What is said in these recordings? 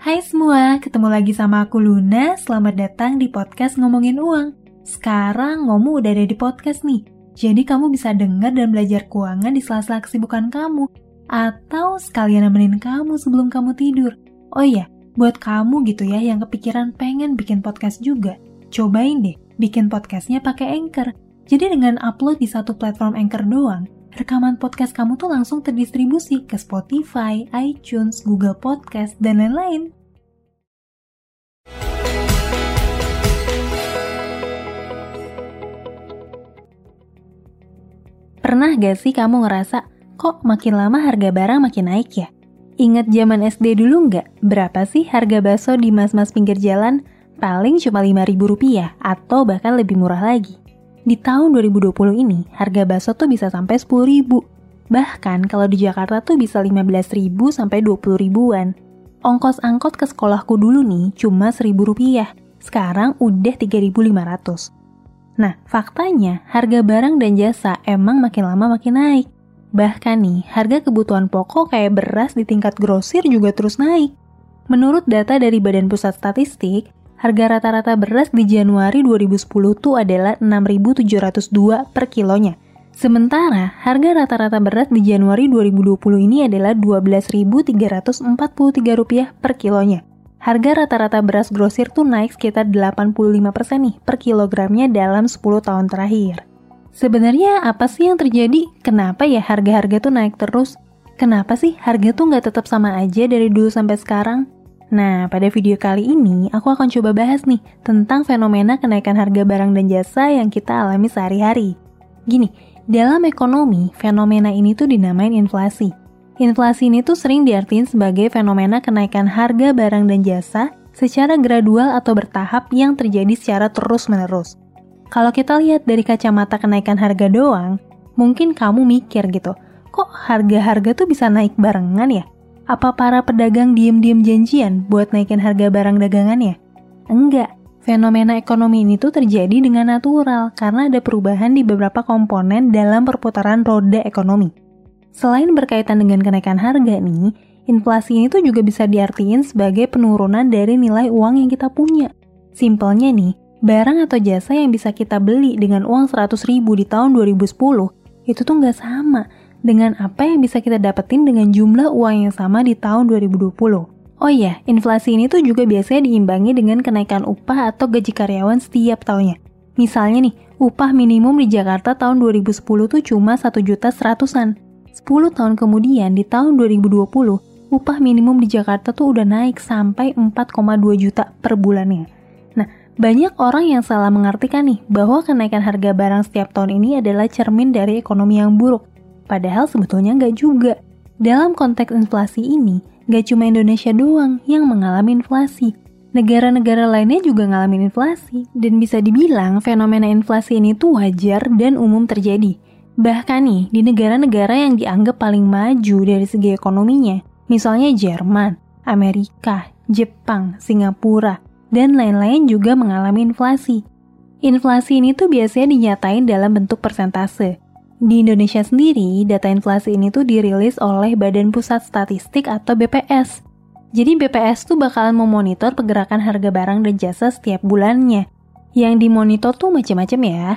Hai semua, ketemu lagi sama aku Luna. Selamat datang di podcast Ngomongin Uang. Sekarang Ngomu udah ada di podcast nih. Jadi kamu bisa denger dan belajar keuangan di sela-sela kesibukan kamu. Atau sekalian nemenin kamu sebelum kamu tidur. Oh iya, buat kamu gitu ya yang kepikiran pengen bikin podcast juga. Cobain deh, bikin podcastnya pakai Anchor. Jadi dengan upload di satu platform Anchor doang, rekaman podcast kamu tuh langsung terdistribusi ke Spotify, iTunes, Google Podcast, dan lain-lain. Pernah gak sih kamu ngerasa, kok makin lama harga barang makin naik ya? Ingat zaman SD dulu nggak? Berapa sih harga bakso di mas-mas pinggir jalan? Paling cuma Rp5.000 atau bahkan lebih murah lagi. Di tahun 2020 ini, harga bakso tuh bisa sampai 10 ribu. Bahkan kalau di Jakarta tuh bisa 15 ribu sampai 20 ribuan. Ongkos angkot ke sekolahku dulu nih cuma 1000 rupiah. Sekarang udah 3500. Nah, faktanya harga barang dan jasa emang makin lama makin naik. Bahkan nih, harga kebutuhan pokok kayak beras di tingkat grosir juga terus naik. Menurut data dari Badan Pusat Statistik, harga rata-rata beras di Januari 2010 tuh adalah 6.702 per kilonya. Sementara, harga rata-rata beras di Januari 2020 ini adalah Rp12.343 per kilonya. Harga rata-rata beras grosir tuh naik sekitar 85% nih per kilogramnya dalam 10 tahun terakhir. Sebenarnya apa sih yang terjadi? Kenapa ya harga-harga tuh naik terus? Kenapa sih harga tuh nggak tetap sama aja dari dulu sampai sekarang? Nah, pada video kali ini aku akan coba bahas nih tentang fenomena kenaikan harga barang dan jasa yang kita alami sehari-hari. Gini, dalam ekonomi, fenomena ini tuh dinamain inflasi. Inflasi ini tuh sering diartiin sebagai fenomena kenaikan harga barang dan jasa secara gradual atau bertahap yang terjadi secara terus-menerus. Kalau kita lihat dari kacamata kenaikan harga doang, mungkin kamu mikir gitu, kok harga-harga tuh bisa naik barengan ya? Apa para pedagang diem-diem janjian buat naikin harga barang dagangannya? Enggak, fenomena ekonomi ini tuh terjadi dengan natural karena ada perubahan di beberapa komponen dalam perputaran roda ekonomi. Selain berkaitan dengan kenaikan harga nih, inflasi ini tuh juga bisa diartiin sebagai penurunan dari nilai uang yang kita punya. Simpelnya nih, barang atau jasa yang bisa kita beli dengan uang 100 ribu di tahun 2010 itu tuh nggak sama dengan apa yang bisa kita dapetin dengan jumlah uang yang sama di tahun 2020. Oh iya, inflasi ini tuh juga biasanya diimbangi dengan kenaikan upah atau gaji karyawan setiap tahunnya. Misalnya nih, upah minimum di Jakarta tahun 2010 tuh cuma 1 juta seratusan. 10 tahun kemudian di tahun 2020, upah minimum di Jakarta tuh udah naik sampai 4,2 juta per bulannya. Nah, banyak orang yang salah mengartikan nih bahwa kenaikan harga barang setiap tahun ini adalah cermin dari ekonomi yang buruk. Padahal sebetulnya nggak juga. Dalam konteks inflasi ini, nggak cuma Indonesia doang yang mengalami inflasi. Negara-negara lainnya juga ngalamin inflasi, dan bisa dibilang fenomena inflasi ini tuh wajar dan umum terjadi. Bahkan nih, di negara-negara yang dianggap paling maju dari segi ekonominya, misalnya Jerman, Amerika, Jepang, Singapura, dan lain-lain juga mengalami inflasi. Inflasi ini tuh biasanya dinyatain dalam bentuk persentase, di Indonesia sendiri, data inflasi ini tuh dirilis oleh Badan Pusat Statistik atau BPS. Jadi BPS tuh bakalan memonitor pergerakan harga barang dan jasa setiap bulannya. Yang dimonitor tuh macam-macam ya.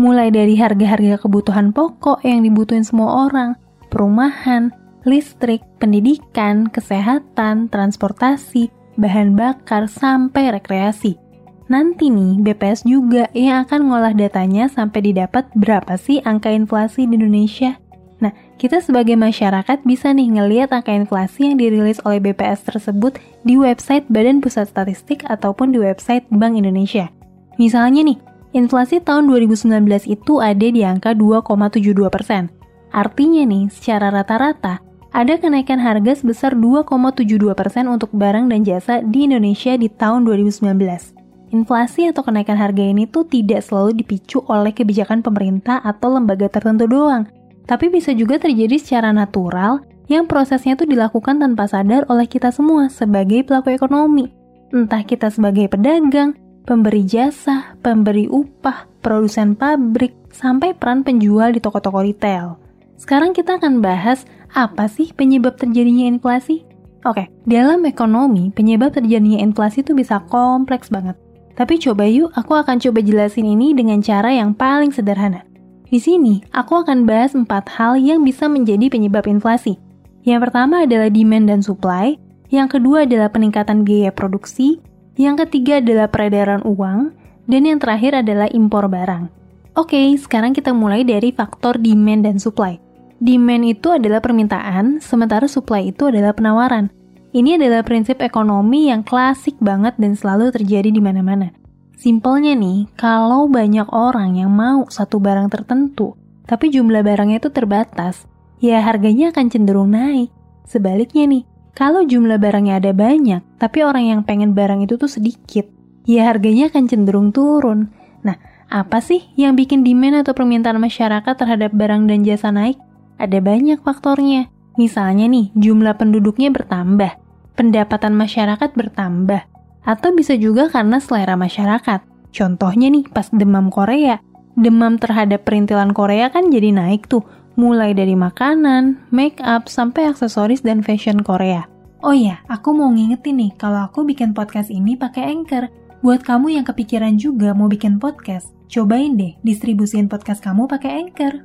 Mulai dari harga-harga kebutuhan pokok yang dibutuhin semua orang, perumahan, listrik, pendidikan, kesehatan, transportasi, bahan bakar, sampai rekreasi. Nanti nih, BPS juga yang akan ngolah datanya sampai didapat berapa sih angka inflasi di Indonesia. Nah, kita sebagai masyarakat bisa nih ngeliat angka inflasi yang dirilis oleh BPS tersebut di website Badan Pusat Statistik ataupun di website Bank Indonesia. Misalnya nih, inflasi tahun 2019 itu ada di angka 2,72 persen. Artinya nih, secara rata-rata, ada kenaikan harga sebesar 2,72 persen untuk barang dan jasa di Indonesia di tahun 2019. Inflasi atau kenaikan harga ini tuh tidak selalu dipicu oleh kebijakan pemerintah atau lembaga tertentu doang, tapi bisa juga terjadi secara natural yang prosesnya tuh dilakukan tanpa sadar oleh kita semua sebagai pelaku ekonomi. Entah kita sebagai pedagang, pemberi jasa, pemberi upah, produsen pabrik, sampai peran penjual di toko-toko retail. Sekarang kita akan bahas apa sih penyebab terjadinya inflasi? Oke, dalam ekonomi, penyebab terjadinya inflasi itu bisa kompleks banget. Tapi coba yuk, aku akan coba jelasin ini dengan cara yang paling sederhana. Di sini, aku akan bahas empat hal yang bisa menjadi penyebab inflasi. Yang pertama adalah demand dan supply, yang kedua adalah peningkatan biaya produksi, yang ketiga adalah peredaran uang, dan yang terakhir adalah impor barang. Oke, sekarang kita mulai dari faktor demand dan supply. Demand itu adalah permintaan, sementara supply itu adalah penawaran. Ini adalah prinsip ekonomi yang klasik banget dan selalu terjadi di mana-mana. Simpelnya nih, kalau banyak orang yang mau satu barang tertentu, tapi jumlah barangnya itu terbatas, ya harganya akan cenderung naik. Sebaliknya nih, kalau jumlah barangnya ada banyak, tapi orang yang pengen barang itu tuh sedikit, ya harganya akan cenderung turun. Nah, apa sih yang bikin demand atau permintaan masyarakat terhadap barang dan jasa naik? Ada banyak faktornya. Misalnya nih, jumlah penduduknya bertambah, pendapatan masyarakat bertambah, atau bisa juga karena selera masyarakat. Contohnya nih, pas demam Korea, demam terhadap perintilan Korea kan jadi naik tuh, mulai dari makanan, make up, sampai aksesoris dan fashion Korea. Oh iya, aku mau ngingetin nih kalau aku bikin podcast ini pakai Anchor. Buat kamu yang kepikiran juga mau bikin podcast, cobain deh distribusin podcast kamu pakai Anchor.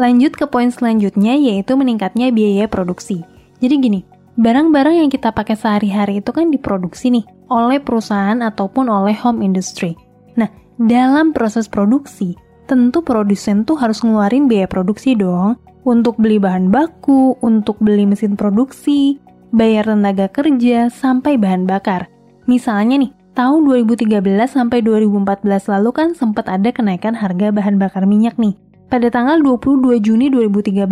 Lanjut ke poin selanjutnya yaitu meningkatnya biaya produksi. Jadi gini, barang-barang yang kita pakai sehari-hari itu kan diproduksi nih oleh perusahaan ataupun oleh home industry. Nah, dalam proses produksi, tentu produsen tuh harus ngeluarin biaya produksi dong untuk beli bahan baku, untuk beli mesin produksi, bayar tenaga kerja, sampai bahan bakar. Misalnya nih, tahun 2013 sampai 2014 lalu kan sempat ada kenaikan harga bahan bakar minyak nih. Pada tanggal 22 Juni 2013,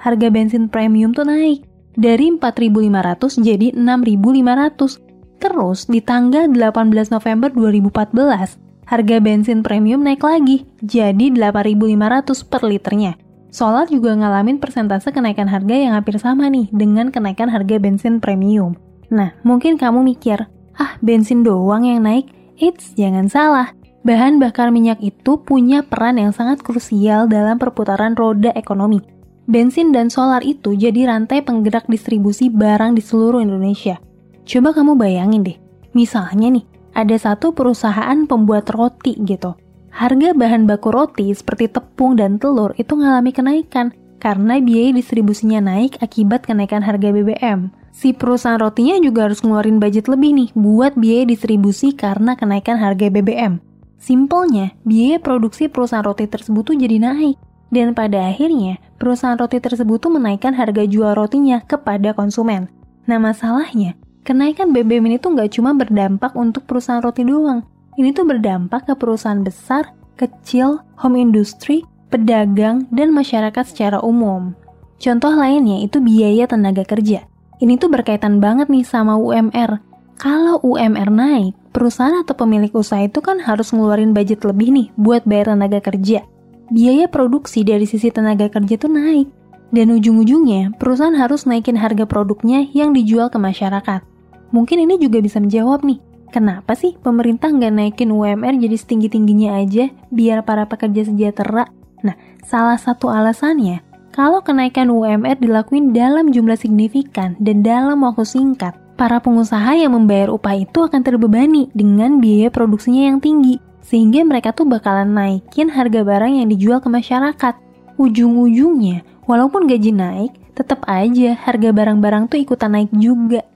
harga bensin premium tuh naik dari 4.500 jadi 6.500. Terus di tanggal 18 November 2014, harga bensin premium naik lagi jadi 8.500 per liternya. Solar juga ngalamin persentase kenaikan harga yang hampir sama nih dengan kenaikan harga bensin premium. Nah, mungkin kamu mikir, ah bensin doang yang naik? Eits, jangan salah. Bahan bakar minyak itu punya peran yang sangat krusial dalam perputaran roda ekonomi bensin dan solar itu jadi rantai penggerak distribusi barang di seluruh Indonesia. Coba kamu bayangin deh, misalnya nih, ada satu perusahaan pembuat roti gitu. Harga bahan baku roti seperti tepung dan telur itu mengalami kenaikan karena biaya distribusinya naik akibat kenaikan harga BBM. Si perusahaan rotinya juga harus ngeluarin budget lebih nih buat biaya distribusi karena kenaikan harga BBM. Simpelnya, biaya produksi perusahaan roti tersebut tuh jadi naik. Dan pada akhirnya, perusahaan roti tersebut tuh menaikkan harga jual rotinya kepada konsumen. Nah masalahnya, kenaikan BBM ini tuh nggak cuma berdampak untuk perusahaan roti doang. Ini tuh berdampak ke perusahaan besar, kecil, home industry, pedagang, dan masyarakat secara umum. Contoh lainnya itu biaya tenaga kerja. Ini tuh berkaitan banget nih sama UMR. Kalau UMR naik, perusahaan atau pemilik usaha itu kan harus ngeluarin budget lebih nih buat bayar tenaga kerja biaya produksi dari sisi tenaga kerja tuh naik. Dan ujung-ujungnya, perusahaan harus naikin harga produknya yang dijual ke masyarakat. Mungkin ini juga bisa menjawab nih, kenapa sih pemerintah nggak naikin UMR jadi setinggi-tingginya aja biar para pekerja sejahtera? Nah, salah satu alasannya, kalau kenaikan UMR dilakuin dalam jumlah signifikan dan dalam waktu singkat, para pengusaha yang membayar upah itu akan terbebani dengan biaya produksinya yang tinggi sehingga mereka tuh bakalan naikin harga barang yang dijual ke masyarakat. Ujung-ujungnya, walaupun gaji naik, tetap aja harga barang-barang tuh ikutan naik juga.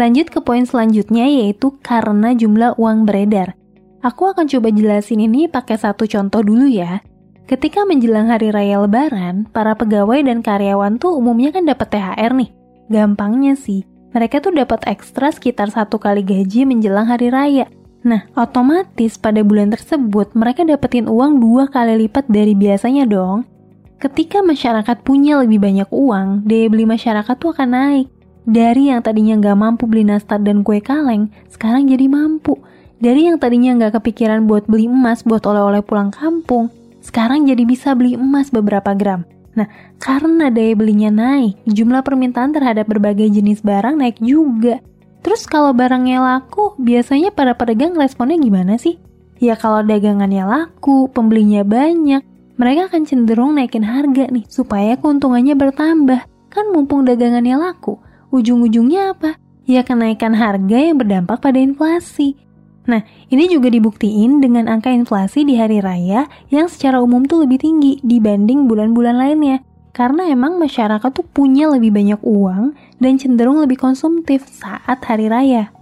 Lanjut ke poin selanjutnya yaitu karena jumlah uang beredar. Aku akan coba jelasin ini pakai satu contoh dulu ya. Ketika menjelang hari raya lebaran, para pegawai dan karyawan tuh umumnya kan dapat THR nih. Gampangnya sih, mereka tuh dapat ekstra sekitar satu kali gaji menjelang hari raya. Nah, otomatis pada bulan tersebut mereka dapetin uang dua kali lipat dari biasanya dong. Ketika masyarakat punya lebih banyak uang, daya beli masyarakat tuh akan naik. Dari yang tadinya nggak mampu beli nastar dan kue kaleng, sekarang jadi mampu. Dari yang tadinya nggak kepikiran buat beli emas buat oleh-oleh pulang kampung, sekarang jadi bisa beli emas beberapa gram. Nah, karena daya belinya naik, jumlah permintaan terhadap berbagai jenis barang naik juga. Terus kalau barangnya laku, biasanya para pedagang responnya gimana sih? Ya kalau dagangannya laku, pembelinya banyak, mereka akan cenderung naikin harga nih supaya keuntungannya bertambah. Kan mumpung dagangannya laku, Ujung-ujungnya apa? Ya kenaikan harga yang berdampak pada inflasi. Nah, ini juga dibuktiin dengan angka inflasi di hari raya yang secara umum tuh lebih tinggi dibanding bulan-bulan lainnya. Karena emang masyarakat tuh punya lebih banyak uang dan cenderung lebih konsumtif saat hari raya.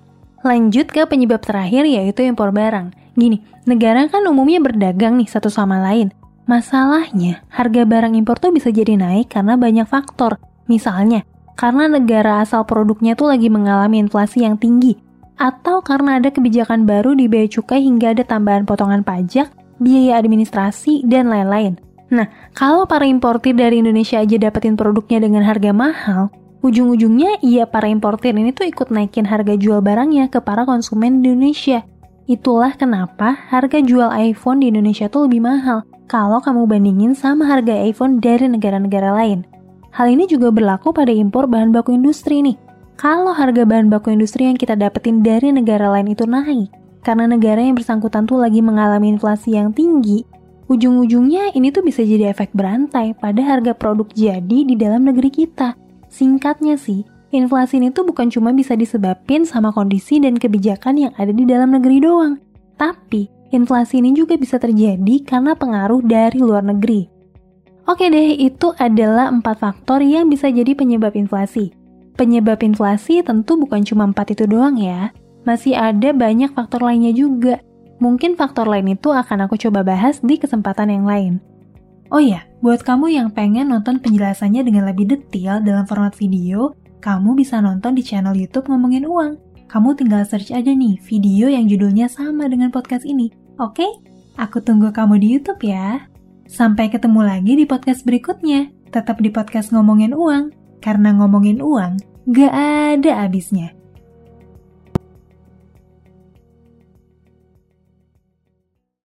Lanjut ke penyebab terakhir yaitu impor barang. Gini, negara kan umumnya berdagang nih satu sama lain. Masalahnya, harga barang impor tuh bisa jadi naik karena banyak faktor. Misalnya, karena negara asal produknya tuh lagi mengalami inflasi yang tinggi atau karena ada kebijakan baru di bea cukai hingga ada tambahan potongan pajak, biaya administrasi, dan lain-lain. Nah, kalau para importir dari Indonesia aja dapetin produknya dengan harga mahal, ujung-ujungnya iya para importir ini tuh ikut naikin harga jual barangnya ke para konsumen di Indonesia. Itulah kenapa harga jual iPhone di Indonesia tuh lebih mahal kalau kamu bandingin sama harga iPhone dari negara-negara lain. Hal ini juga berlaku pada impor bahan baku industri nih. Kalau harga bahan baku industri yang kita dapetin dari negara lain itu naik, karena negara yang bersangkutan tuh lagi mengalami inflasi yang tinggi, ujung-ujungnya ini tuh bisa jadi efek berantai pada harga produk jadi di dalam negeri kita. Singkatnya sih, inflasi ini tuh bukan cuma bisa disebabkan sama kondisi dan kebijakan yang ada di dalam negeri doang, tapi inflasi ini juga bisa terjadi karena pengaruh dari luar negeri. Oke deh, itu adalah empat faktor yang bisa jadi penyebab inflasi. Penyebab inflasi tentu bukan cuma empat itu doang ya. Masih ada banyak faktor lainnya juga. Mungkin faktor lain itu akan aku coba bahas di kesempatan yang lain. Oh iya, buat kamu yang pengen nonton penjelasannya dengan lebih detail dalam format video, kamu bisa nonton di channel YouTube Ngomongin Uang. Kamu tinggal search aja nih video yang judulnya sama dengan podcast ini. Oke? Aku tunggu kamu di YouTube ya. Sampai ketemu lagi di podcast berikutnya. Tetap di podcast Ngomongin Uang. Karena ngomongin uang, gak ada habisnya.